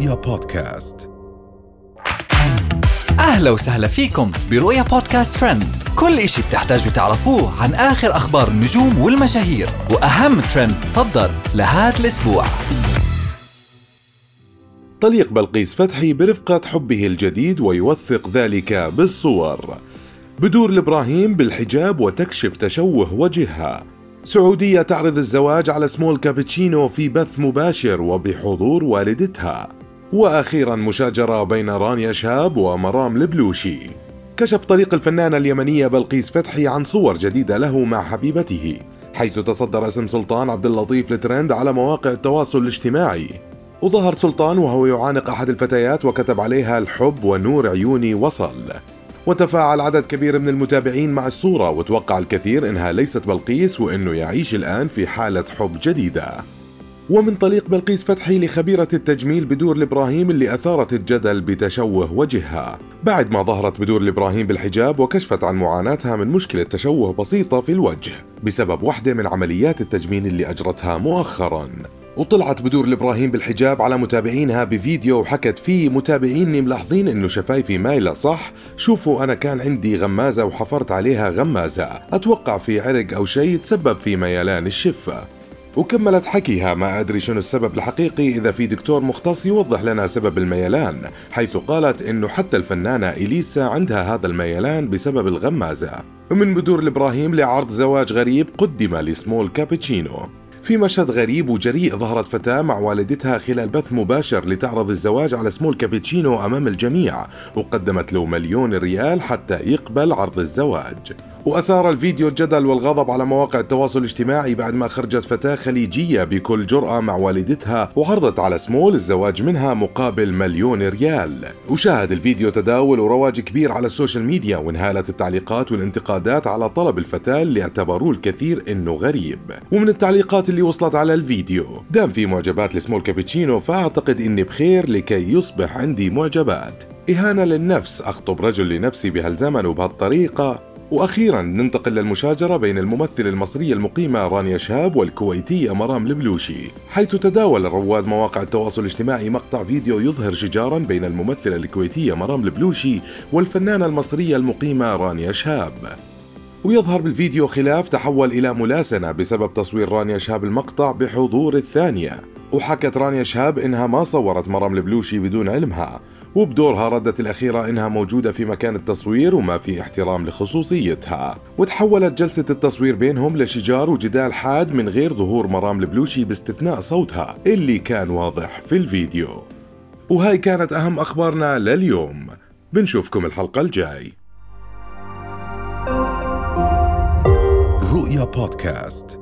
رؤيا بودكاست. أهلا وسهلا فيكم برؤيا بودكاست ترند. كل إشي بتحتاجوا تعرفوه عن آخر أخبار النجوم والمشاهير وأهم ترند صدر لهذا الأسبوع. طليق بلقيس فتحي برفقة حبه الجديد ويوثق ذلك بالصور. بدور الإبراهيم بالحجاب وتكشف تشوه وجهها. سعودية تعرض الزواج على سمول كابتشينو في بث مباشر وبحضور والدتها. وأخيرا مشاجرة بين رانيا شهاب ومرام البلوشي كشف طريق الفنانة اليمنية بلقيس فتحي عن صور جديدة له مع حبيبته حيث تصدر اسم سلطان عبد اللطيف لترند على مواقع التواصل الاجتماعي. وظهر سلطان وهو يعانق أحد الفتيات وكتب عليها الحب ونور عيوني وصل. وتفاعل عدد كبير من المتابعين مع الصورة وتوقع الكثير إنها ليست بلقيس وإنه يعيش الآن في حالة حب جديدة. ومن طليق بلقيس فتحي لخبيرة التجميل بدور الإبراهيم اللي أثارت الجدل بتشوه وجهها. بعد ما ظهرت بدور الإبراهيم بالحجاب وكشفت عن معاناتها من مشكلة تشوه بسيطة في الوجه بسبب واحدة من عمليات التجميل اللي أجرتها مؤخراً. وطلعت بدور الابراهيم بالحجاب على متابعينها بفيديو وحكت فيه متابعيني ملاحظين إنه شفايفي مايلة صح؟ شوفوا أنا كان عندي غمازة وحفرت عليها غمازة. أتوقع في عرق أو شيء تسبب في ميلان الشفة. وكملت حكيها ما أدري شنو السبب الحقيقي إذا في دكتور مختص يوضح لنا سبب الميلان حيث قالت إنه حتى الفنانة إليسا عندها هذا الميلان بسبب الغمازة. ومن بدور الإبراهيم لعرض زواج غريب قدم لسمول كابتشينو. في مشهد غريب وجريء ظهرت فتاة مع والدتها خلال بث مباشر لتعرض الزواج على سمول كابتشينو أمام الجميع وقدمت له مليون ريال حتى يقبل عرض الزواج. وأثار الفيديو الجدل والغضب على مواقع التواصل الاجتماعي بعد ما خرجت فتاة خليجية بكل جرأة مع والدتها وعرضت على سمول الزواج منها مقابل مليون ريال. وشاهد الفيديو تداول ورواج كبير على ال social media وانهالت التعليقات والانتقادات على طلب الفتاة اللي اعتبروه الكثير إنه غريب. ومن التعليقات اللي وصلت على الفيديو دام في معجبات لسمول كابتشينو فأعتقد إني بخير لكي يصبح عندي معجبات. إهانة للنفس أخطب رجل لنفسي بهالزمن وبهالطريقة. وأخيرا ننتقل للمشاجرة بين الممثله المصريه المقيمة رانيا شهاب والكويتيه مرام البلوشي حيث تداول رواد مواقع التواصل الاجتماعي مقطع فيديو يظهر شجارا بين الممثله الكويتيه مرام البلوشي والفنانة المصرية المقيمة رانيا شهاب. ويظهر بالفيديو خلاف تحول إلى ملاسنة بسبب تصوير رانيا شهاب المقطع بحضور الثانية. وحكت رانيا شهاب إنها ما صورت مرام البلوشي بدون علمها وبدورها ردت الأخيرة إنها موجودة في مكان التصوير وما في احترام لخصوصيتها. وتحولت جلسة التصوير بينهم لشجار وجدال حاد من غير ظهور مرام البلوشي باستثناء صوتها اللي كان واضح في الفيديو. وهاي كانت أهم أخبارنا لليوم. بنشوفكم الحلقة الجاي. رؤيا بودكاست.